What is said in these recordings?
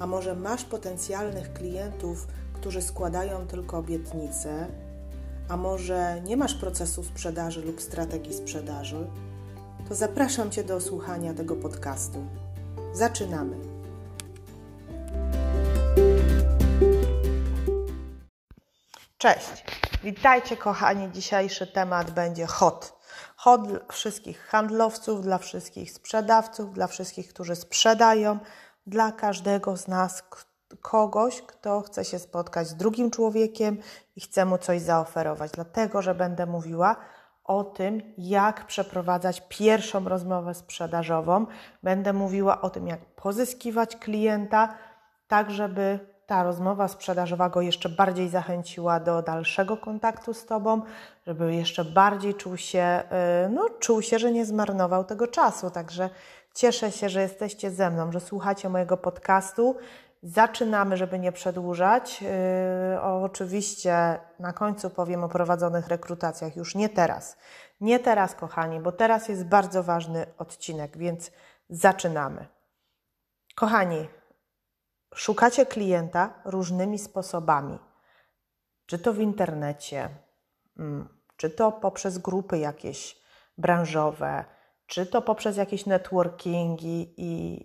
a może masz potencjalnych klientów, którzy składają tylko obietnice, a może nie masz procesu sprzedaży lub strategii sprzedaży, to zapraszam Cię do słuchania tego podcastu. Zaczynamy. Cześć, witajcie kochani. Dzisiejszy temat będzie hot. Hot dla wszystkich handlowców, dla wszystkich sprzedawców, dla wszystkich, którzy sprzedają, dla każdego z nas kogoś, kto chce się spotkać z drugim człowiekiem i chce mu coś zaoferować. Dlatego, że będę mówiła o tym, jak przeprowadzać pierwszą rozmowę sprzedażową. Będę mówiła o tym, jak pozyskiwać klienta, tak żeby ta rozmowa sprzedażowa go jeszcze bardziej zachęciła do dalszego kontaktu z Tobą, żeby jeszcze bardziej czuł się, y, no, czuł się, że nie zmarnował tego czasu. Także cieszę się, że jesteście ze mną, że słuchacie mojego podcastu. Zaczynamy, żeby nie przedłużać. Yy, oczywiście na końcu powiem o prowadzonych rekrutacjach, już nie teraz. Nie teraz, kochani, bo teraz jest bardzo ważny odcinek, więc zaczynamy. Kochani, szukacie klienta różnymi sposobami. Czy to w internecie, mm, czy to poprzez grupy jakieś branżowe, czy to poprzez jakieś networkingi i,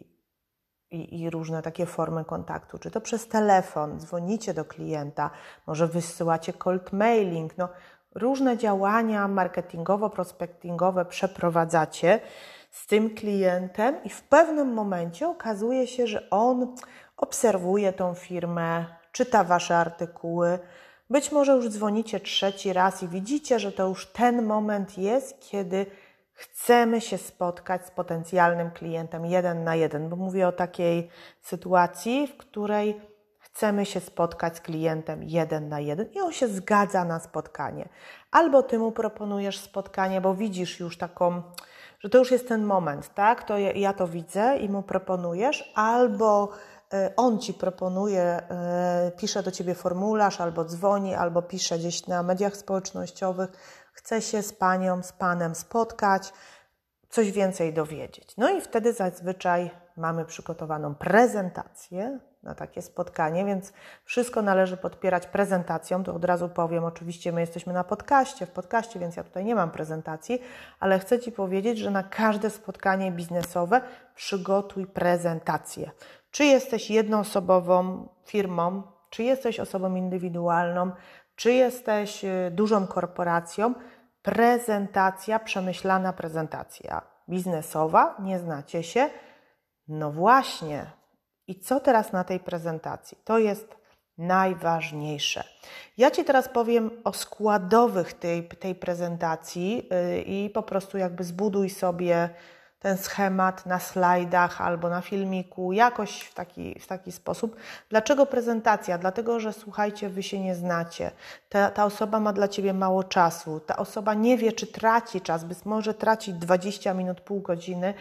i, i, różne takie formy kontaktu, czy to przez telefon, dzwonicie do klienta, może wysyłacie cold mailing, no, różne działania marketingowo-prospektingowe przeprowadzacie z tym klientem i w pewnym momencie okazuje się, że on obserwuje tą firmę, czyta Wasze artykuły, być może już dzwonicie trzeci raz i widzicie, że to już ten moment jest, kiedy chcemy się spotkać z potencjalnym klientem jeden na jeden, bo mówię o takiej sytuacji, w której chcemy się spotkać z klientem jeden na jeden i on się zgadza na spotkanie. Albo ty mu proponujesz spotkanie, bo widzisz już taką, że to już jest ten moment, tak? To ja, to widzę i mu proponujesz, albo e, on ci proponuje, e, pisze do ciebie formularz, albo dzwoni, albo pisze gdzieś na mediach społecznościowych, chce się z panią, z panem spotkać, coś więcej dowiedzieć. No i wtedy zazwyczaj mamy przygotowaną prezentację na takie spotkanie, więc wszystko należy podpierać prezentacją. To od razu powiem, oczywiście my jesteśmy na podcaście, w podcaście, więc ja tutaj nie mam prezentacji, ale chcę Ci powiedzieć, że na każde spotkanie biznesowe przygotuj prezentację. Czy jesteś jednoosobową firmą, czy jesteś osobą indywidualną, czy jesteś y, dużą korporacją, prezentacja, przemyślana prezentacja biznesowa, nie znacie się? No właśnie. I co teraz na tej prezentacji? To jest najważniejsze. Ja Ci teraz powiem o składowych tej, tej prezentacji y, i po prostu jakby zbuduj sobie ten schemat na slajdach albo na filmiku, jakoś w taki, w taki sposób. Dlaczego prezentacja? Dlatego, że słuchajcie, wy się nie znacie. Ta, ta osoba ma dla ciebie mało czasu. Ta osoba nie wie, czy traci czas, być może tracić 20 minut, pół godziny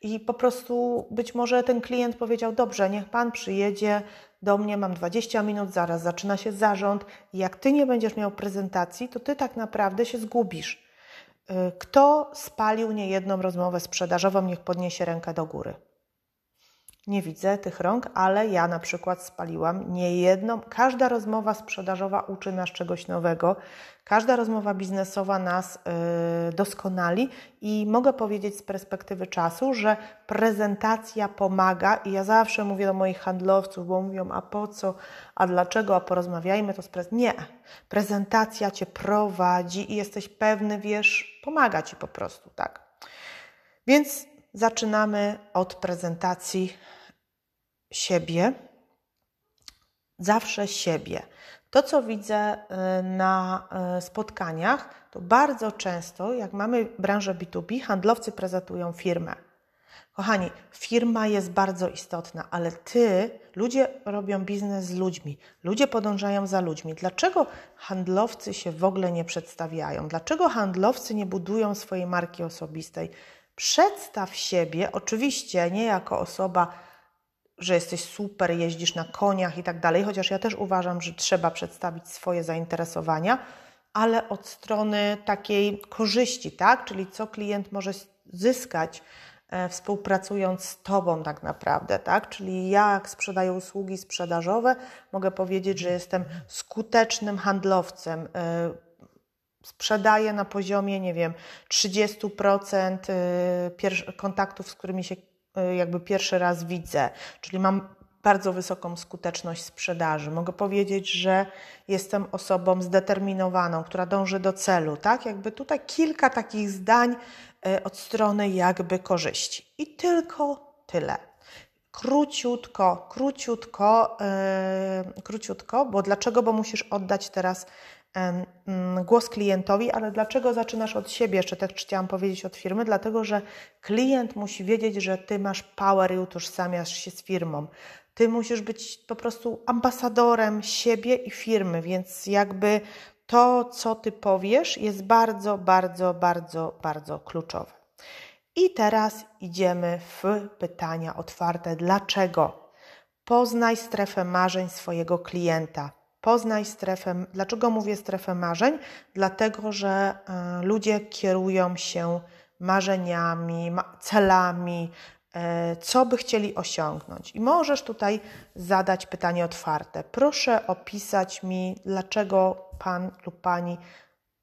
i po prostu być może ten klient powiedział: Dobrze, niech pan przyjedzie do mnie, mam 20 minut, zaraz zaczyna się zarząd. I jak ty nie będziesz miał prezentacji, to ty tak naprawdę się zgubisz. Kto spalił niejedną rozmowę sprzedażową, niech podniesie rękę do góry. Nie widzę tych rąk, ale ja na przykład spaliłam niejedną. Każda rozmowa sprzedażowa uczy nas czegoś nowego. Każda rozmowa biznesowa nas yy, doskonali i mogę powiedzieć z perspektywy czasu, że prezentacja pomaga i ja zawsze mówię do moich handlowców, bo mówią, a po co, a dlaczego, a porozmawiajmy to z prezentacji. Nie, prezentacja Cię prowadzi i jesteś pewny, wiesz, pomaga Ci po prostu, tak. Więc zaczynamy od prezentacji siebie, zawsze siebie. To, co widzę y, na y, spotkaniach, to bardzo często, jak mamy branżę B2B, handlowcy prezentują firmę. Kochani, firma jest bardzo istotna, ale ty, ludzie robią biznes z ludźmi, ludzie podążają za ludźmi. Dlaczego handlowcy się w ogóle nie przedstawiają? Dlaczego handlowcy nie budują swojej marki osobistej? Przedstaw siebie, oczywiście nie jako osoba, że jesteś super, jeździsz na koniach i tak dalej, chociaż ja też uważam, że trzeba przedstawić swoje zainteresowania, ale od strony takiej korzyści, tak? Czyli co klient może zyskać E, współpracując z Tobą tak naprawdę, tak? Czyli ja, jak sprzedaję usługi sprzedażowe, mogę powiedzieć, że jestem skutecznym handlowcem. E, sprzedaję na poziomie, nie wiem, 30% e, kontaktów, z którymi się jakby pierwszy raz widzę, czyli mam bardzo wysoką skuteczność sprzedaży. Mogę powiedzieć, że jestem osobą zdeterminowaną, która dąży do celu, tak? Jakby tutaj kilka takich zdań E, od strony jakby korzyści. I tylko tyle. Króciutko, króciutko, yy, króciutko, bo dlaczego? Bo musisz oddać teraz głos klientowi, ale dlaczego zaczynasz od siebie? Jeszcze tak chciałam powiedzieć od firmy, dlatego że klient musi wiedzieć, że ty masz power i utożsamiasz się z firmą. Ty musisz być po prostu ambasadorem siebie i firmy, więc jakby to, co Ty powiesz, jest bardzo, bardzo, bardzo, bardzo kluczowe. I teraz idziemy w pytania otwarte. Dlaczego? Poznaj strefę marzeń swojego klienta. Poznaj strefę. Dlaczego mówię strefę marzeń? Dlatego, że y, ludzie kierują się marzeniami, celami, y, co by chcieli osiągnąć. I możesz tutaj zadać pytanie otwarte. Proszę opisać mi, dlaczego pan lub pani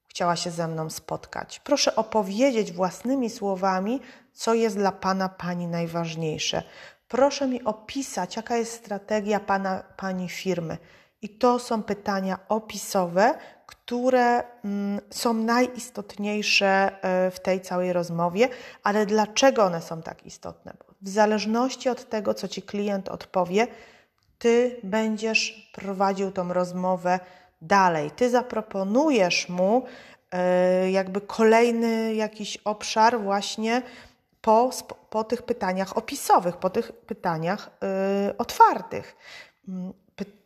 chciała się ze mną spotkać. Proszę opowiedzieć własnymi słowami, co jest dla pana, pani najważniejsze. Proszę mi opisać, jaka jest strategia pana, pani firmy. I to są pytania opisowe, które mm, są najistotniejsze e, w tej całej rozmowie, ale dlaczego one są tak istotne? Bo w zależności od tego, co ci klient odpowie, ty będziesz prowadził tą rozmowę dalej. Ty zaproponujesz mu e, jakby kolejny jakiś obszar właśnie po, po tych pytaniach opisowych, po tych pytaniach e, otwartych.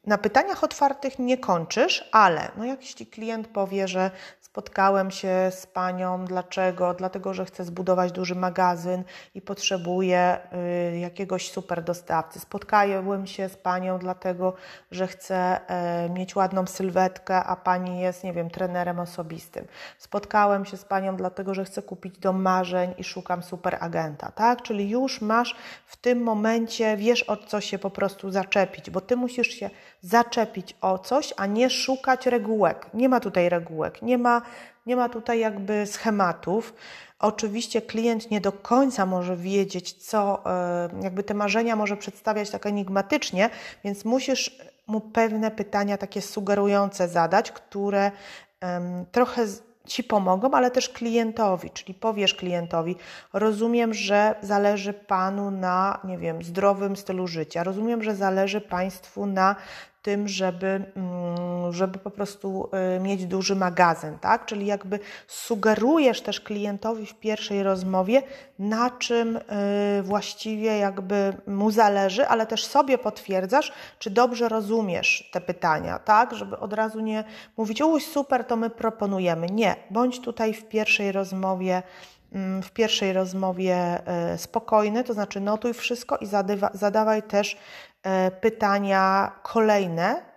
Na pytaniach otwartych nie kończysz, ale no jak jeśli klient powie, że spotkałem się z panią, dlaczego? Dlatego, że chcę zbudować duży magazyn i potrzebuję y, jakiegoś super dostawcy. Spotkałem się z panią, dlatego, że chcę y, mieć ładną sylwetkę, a pani jest, nie wiem, trenerem osobistym. Spotkałem się z panią, dlatego, że chcę kupić dom marzeń i szukam super agenta, tak? Czyli już masz w tym momencie, wiesz o co się po prostu zaczepić, bo ty musisz się zaczepić o coś, a nie szukać regułek. Nie ma tutaj regułek, nie ma, nie ma tutaj jakby schematów. Oczywiście klient nie do końca może wiedzieć, co, e, jakby te marzenia może przedstawiać tak enigmatycznie, więc musisz mu pewne pytania takie sugerujące zadać, które um, trochę Ci pomogą, ale też klientowi, czyli powiesz klientowi, rozumiem, że zależy Panu na, nie wiem, zdrowym stylu życia, rozumiem, że zależy Państwu na tym, żeby, mm, żeby po prostu y, mieć duży magazyn, tak? Czyli jakby sugerujesz też klientowi w pierwszej rozmowie, na czym y, właściwie jakby mu zależy, ale też sobie potwierdzasz, czy dobrze rozumiesz te pytania, tak? Żeby od razu nie mówić, uj, super, to my proponujemy. Nie, bądź tutaj w pierwszej rozmowie mm, w pierwszej rozmowie y, spokojny, to znaczy notuj wszystko i zadawaj też pytania kolejne,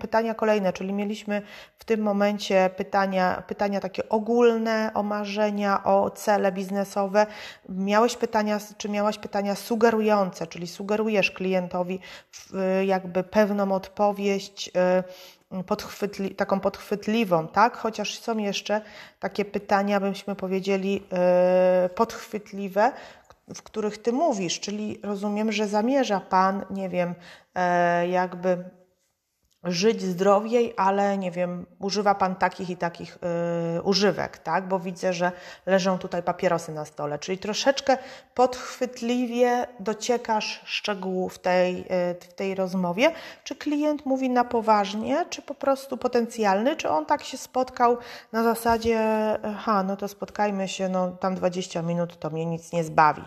pytania kolejne, czyli mieliśmy w tym momencie pytania, pytania takie ogólne o marzenia, o cele biznesowe. Miałeś pytania, czy miałaś pytania sugerujące, czyli sugerujesz klientowi jakby pewną odpowiedź, e, podchwytli, taką podchwytliwą, tak? Chociaż są jeszcze takie pytania, byśmy powiedzieli, e, podchwytliwe, w których Ty mówisz, czyli rozumiem, że zamierza Pan, nie wiem, e, jakby żyć zdrowiej, ale nie wiem, używa Pan takich i takich yy, używek, tak? Bo widzę, że leżą tutaj papierosy na stole, czyli troszeczkę podchwytliwie dociekasz szczegółów tej, yy, w tej rozmowie. Czy klient mówi na poważnie, czy po prostu potencjalny, czy on tak się spotkał na zasadzie, ha, no to spotkajmy się, no tam 20 minut to mnie nic nie zbawi.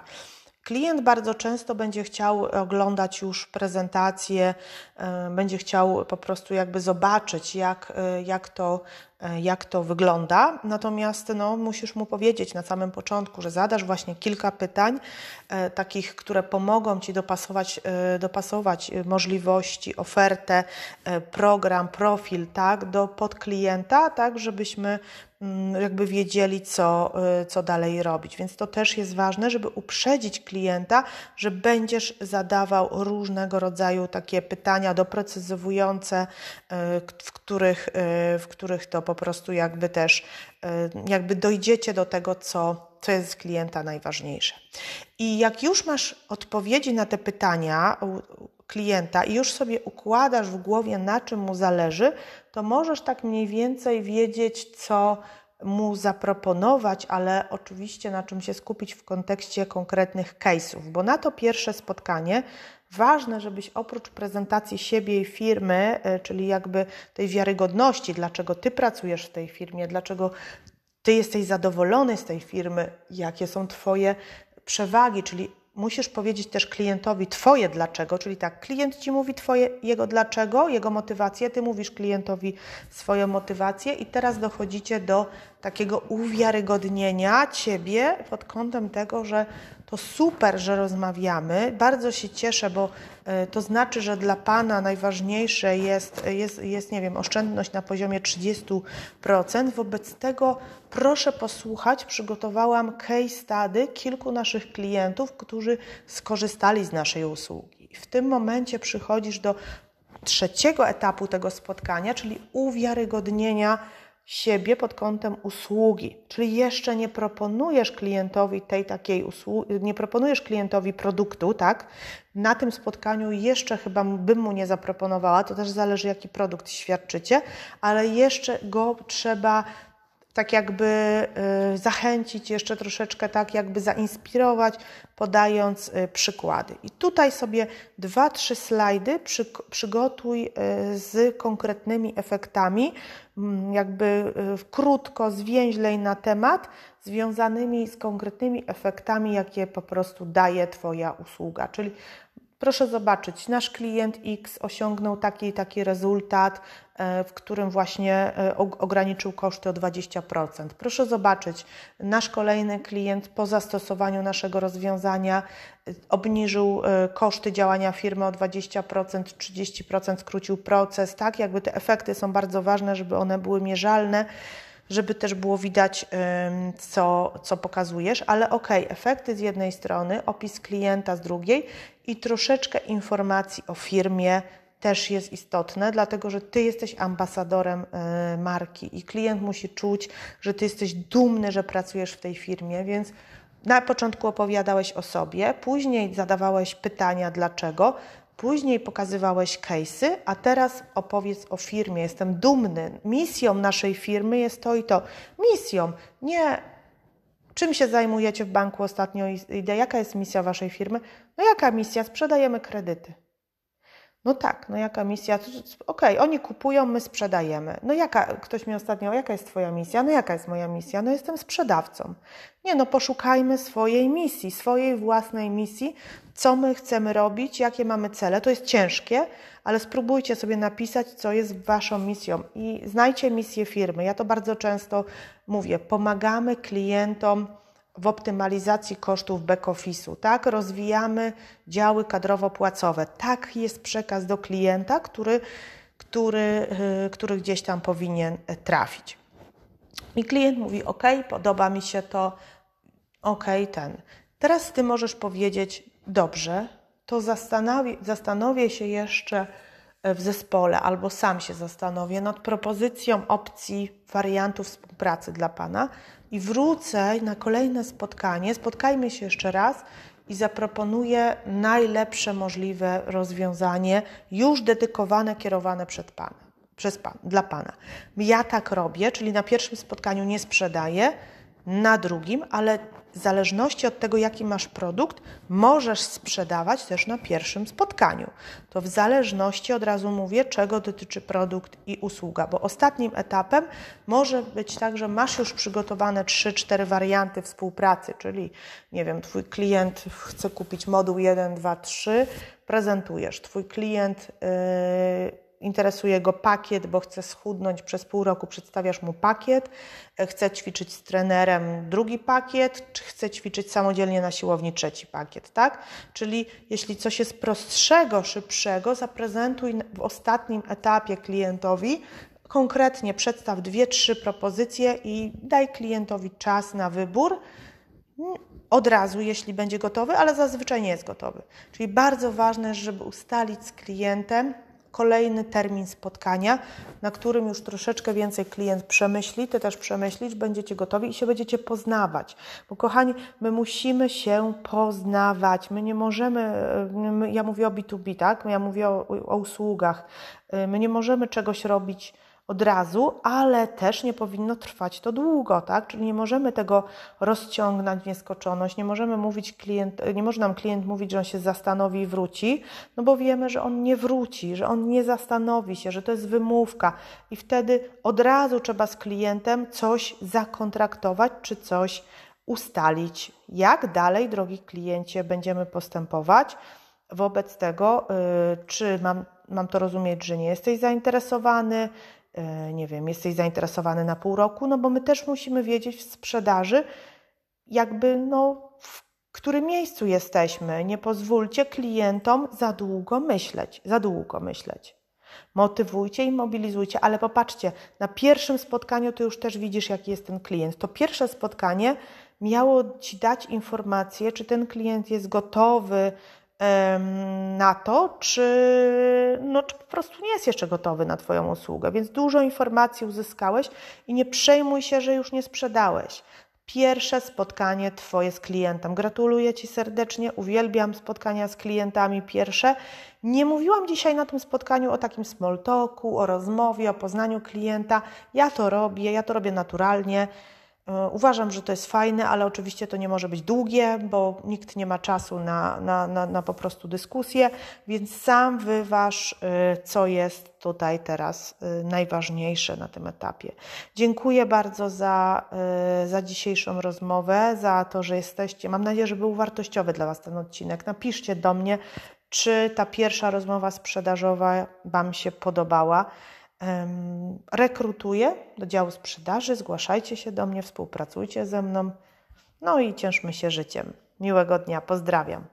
Klient bardzo często będzie chciał oglądać już prezentację, e, będzie chciał po prostu jakby zobaczyć, jak, e, jak, to, jak to wygląda. Natomiast no, musisz mu powiedzieć na samym początku, że zadasz właśnie kilka pytań, takich, które pomogą ci dopasować, dopasować możliwości, ofertę, program, profil tak, do podklienta, tak, żebyśmy Mm, jakby wiedzieli, co, y, co dalej robić. Więc to też jest ważne, żeby uprzedzić klienta, że będziesz zadawał różnego rodzaju takie pytania doprecyzowujące, w których, w których to po prostu jakby też jakby dojdziecie do tego, co, co jest z klienta najważniejsze. I jak już masz odpowiedzi na te pytania klienta i już sobie układasz w głowie, na czym mu zależy, to możesz tak mniej więcej wiedzieć, co mu zaproponować, ale oczywiście na czym się skupić w kontekście konkretnych case'ów, bo na to pierwsze spotkanie ważne, żebyś oprócz prezentacji siebie i firmy, e, czyli jakby tej wiarygodności, dlaczego ty pracujesz w tej firmie, dlaczego ty jesteś zadowolony z tej firmy, jakie są twoje przewagi, czyli musisz powiedzieć też klientowi Twoje dlaczego, czyli tak, klient Ci mówi Twoje, jego dlaczego, jego motywację, Ty mówisz klientowi swoją motywację i teraz dochodzicie do takiego uwiarygodnienia Ciebie pod kątem tego, że to super, że rozmawiamy. Bardzo się cieszę, bo e, to znaczy, że dla Pana najważniejsze jest, jest, jest nie wiem, oszczędność na poziomie 30%. Wobec tego proszę posłuchać. Przygotowałam case study kilku naszych klientów, którzy skorzystali z naszej usługi. W tym momencie przychodzisz do trzeciego etapu tego spotkania, czyli uwiarygodnienia siebie pod kątem usługi, czyli jeszcze nie proponujesz klientowi tej takiej usługi, nie proponujesz klientowi produktu, tak? Na tym spotkaniu jeszcze chyba bym mu nie zaproponowała, to też zależy jaki produkt świadczycie, ale jeszcze go trzeba tak jakby y, zachęcić, jeszcze troszeczkę tak jakby zainspirować, podając y, przykłady. I tutaj sobie dwa, trzy slajdy przy, przygotuj y, z konkretnymi efektami, jakby krótko, zwięźlej na temat, związanymi z konkretnymi efektami, jakie po prostu daje Twoja usługa. Czyli Proszę zobaczyć, nasz klient X osiągnął taki taki rezultat, e, w którym właśnie e, ograniczył koszty o 20%. Proszę zobaczyć, nasz kolejny klient po zastosowaniu naszego rozwiązania e, obniżył koszty działania firmy o 20%, 30% skrócił proces, tak? Jakby te efekty są bardzo ważne, żeby one były mierzalne żeby też było widać, co, co pokazujesz, ale ok, efekty z jednej strony, opis klienta z drugiej i troszeczkę informacji o firmie też jest istotne, dlatego że Ty jesteś ambasadorem y, marki i klient musi czuć, że Ty jesteś dumny, że pracujesz w tej firmie, więc na początku opowiadałeś o sobie, później zadawałeś pytania dlaczego, Później pokazywałeś case'y, a teraz opowiedz o firmie. Jestem dumny. Misją naszej firmy jest to i to. Misją, nie czym się zajmujecie w banku ostatnio, idę, jaka jest misja waszej firmy? No jaka misja? Sprzedajemy kredyty. No tak, no jaka misja? Okej, okay, oni kupują, my sprzedajemy. No jaka, ktoś mi ostatnio, jaka jest Twoja misja? No jaka jest moja misja? No jestem sprzedawcą. Nie, no poszukajmy swojej misji, swojej własnej misji, co my chcemy robić, jakie mamy cele. To jest ciężkie, ale spróbujcie sobie napisać, co jest Waszą misją i znajdźcie misję firmy. Ja to bardzo często mówię, pomagamy klientom w optymalizacji kosztów back-office'u, tak? Rozwijamy działy kadrowo-płacowe. Tak jest przekaz do klienta, który, który, y, który gdzieś tam powinien trafić. I klient mówi: OK, podoba mi się to, OK, ten. Teraz ty możesz powiedzieć: Dobrze, to zastanowię, zastanowię się jeszcze w zespole albo sam się zastanowię nad propozycją opcji, wariantów współpracy dla Pana i wrócę na kolejne spotkanie, spotkajmy się jeszcze raz i zaproponuję najlepsze możliwe rozwiązanie, już dedykowane, kierowane przed Panem, przez pan, dla Pana. Ja tak robię, czyli na pierwszym spotkaniu nie sprzedaję, na drugim, ale w zależności od tego, jaki masz produkt, możesz sprzedawać też na pierwszym spotkaniu. To w zależności, od razu mówię, czego dotyczy produkt i usługa, bo ostatnim etapem może być tak, że masz już przygotowane 3-4 warianty współpracy, czyli nie wiem, Twój klient chce kupić moduł 1, 2, 3, prezentujesz. Twój klient. Yy, interesuje go pakiet, bo chce schudnąć przez pół roku, przedstawiasz mu pakiet, e, chce ćwiczyć z trenerem drugi pakiet, czy chce ćwiczyć samodzielnie na siłowni trzeci pakiet, tak? Czyli jeśli coś jest prostszego, szybszego, zaprezentuj w ostatnim etapie klientowi konkretnie przedstaw dwie, trzy propozycje i daj klientowi czas na wybór od razu, jeśli będzie gotowy, ale zazwyczaj nie jest gotowy. Czyli bardzo ważne żeby ustalić z klientem, kolejny termin spotkania, na którym już troszeczkę więcej klient przemyśli, ty też przemyślisz, będziecie gotowi i się będziecie poznawać. Bo kochani, my musimy się poznawać. My nie możemy, ja mówię o B2B, tak? Ja mówię o, o usługach. My nie możemy czegoś robić od razu, ale też nie powinno trwać to długo, tak? Czyli nie możemy tego rozciągnąć w nieskończoność, nie możemy mówić klient, nie może nam klient mówić, że on się zastanowi i wróci, no bo wiemy, że on nie wróci, że on nie zastanowi się, że to jest wymówka i wtedy od razu trzeba z klientem coś zakontraktować czy coś ustalić. Jak dalej, drogi kliencie, będziemy postępować? Wobec tego, yy, czy mam, mam to rozumieć, że nie jesteś zainteresowany, nie wiem, jesteś zainteresowany na pół roku, no bo my też musimy wiedzieć w sprzedaży, jakby no, w którym miejscu jesteśmy. Nie pozwólcie klientom za długo myśleć, za długo myśleć. Motywujcie i mobilizujcie, ale popatrzcie, na pierwszym spotkaniu to już też widzisz, jaki jest ten klient. To pierwsze spotkanie miało Ci dać informację, czy ten klient jest gotowy na to, czy, no, czy po prostu nie jest jeszcze gotowy na Twoją usługę. Więc dużo informacji uzyskałeś i nie przejmuj się, że już nie sprzedałeś. Pierwsze spotkanie Twoje z klientem. Gratuluję Ci serdecznie, uwielbiam spotkania z klientami pierwsze. Nie mówiłam dzisiaj na tym spotkaniu o takim small talku, o rozmowie, o poznaniu klienta. Ja to robię, ja to robię naturalnie. E, uważam, że to jest fajne, ale oczywiście to nie może być długie, bo nikt nie ma czasu na, na, na, na po prostu dyskusję, więc sam wyważ, e, co jest tutaj teraz e, najważniejsze na tym etapie. Dziękuję bardzo za, za dzisiejszą rozmowę, za to, że jesteście. Mam nadzieję, że był wartościowy dla Was ten odcinek. Napiszcie do mnie, czy ta pierwsza rozmowa sprzedażowa Wam się podobała rekrutuję do działu sprzedaży, zgłaszajcie się do mnie, współpracujcie ze mną, no i cieszmy się życiem. Miłego dnia, pozdrawiam.